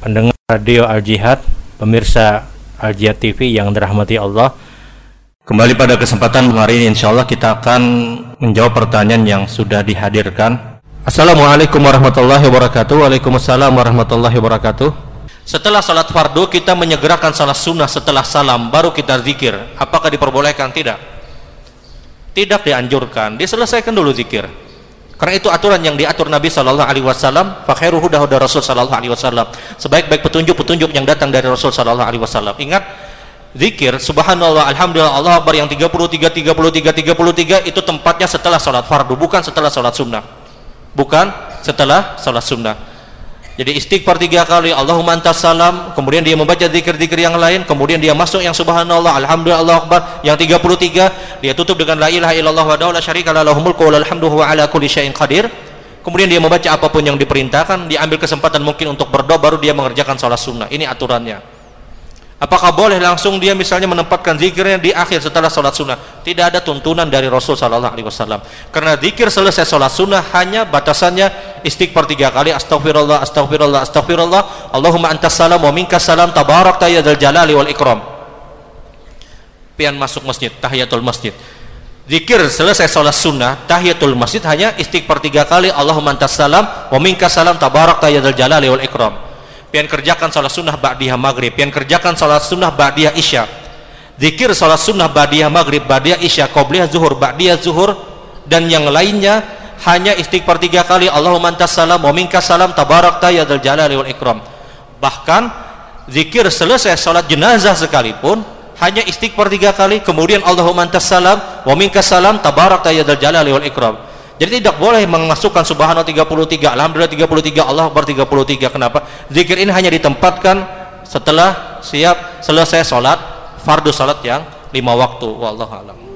Radio Al Jihad, pemirsa Al Jihad TV yang dirahmati Allah. Kembali pada kesempatan hari ini insya Allah kita akan menjawab pertanyaan yang sudah dihadirkan. Assalamualaikum warahmatullahi wabarakatuh. Waalaikumsalam warahmatullahi wabarakatuh. Setelah salat fardu kita menyegerakan salat sunnah setelah salam baru kita zikir. Apakah diperbolehkan? Tidak. Tidak dianjurkan. Diselesaikan dulu zikir. Karena itu aturan yang diatur Nabi Shallallahu Alaihi Wasallam. Fakhiru huda huda Rasul Shallallahu Alaihi Wasallam. Sebaik-baik petunjuk-petunjuk yang datang dari Rasul Shallallahu Alaihi Wasallam. Ingat, zikir Subhanallah, Alhamdulillah, Allah Akbar yang 33, 33, 33 itu tempatnya setelah sholat fardu, bukan setelah sholat sunnah. Bukan setelah sholat sunnah. Jadi istighfar tiga kali, Allahumma antas salam, kemudian dia membaca zikir-zikir yang lain, kemudian dia masuk yang subhanallah, alhamdulillah, Allah akbar, yang 33, dia tutup dengan la ilaha illallah wa la syarika la mulku wa wa ala kulli syai'in qadir. Kemudian dia membaca apa pun yang diperintahkan, dia ambil kesempatan mungkin untuk berdoa baru dia mengerjakan salat sunnah. Ini aturannya. Apakah boleh langsung dia misalnya menempatkan zikirnya di akhir setelah sholat sunnah? Tidak ada tuntunan dari Rasul Sallallahu Alaihi Wasallam. Karena zikir selesai sholat sunnah hanya batasannya istighfar tiga kali, astagfirullah, astagfirullah, astagfirullah. Allahumma antas salam wa minkas salam, tabarak tayyadul jalali wal ikram. Pian masuk masjid, tahiyatul masjid. Zikir selesai sholat sunnah, tahiyatul masjid hanya istighfar tiga kali, Allahumma antas salam wa minkas salam, tabarak tayyadul jalali wal ikram pian kerjakan salat sunnah ba'diyah maghrib pian kerjakan salat sunnah ba'diyah isya zikir salat sunnah ba'diyah maghrib ba'diyah isya qobliyah zuhur ba'diyah zuhur dan yang lainnya hanya istighfar tiga kali Allahumma antas salam wa minkas salam tabarakta ya dzal jalali wal ikram bahkan zikir selesai salat jenazah sekalipun hanya istighfar tiga kali kemudian Allahumma antas salam wa minkas salam tabarakta ya dzal jalali wal ikram jadi tidak boleh memasukkan subhanallah 33, alhamdulillah 33, Allah akbar 33. Kenapa? Zikir ini hanya ditempatkan setelah siap selesai sholat fardu sholat yang lima waktu. Wallahu a'lam.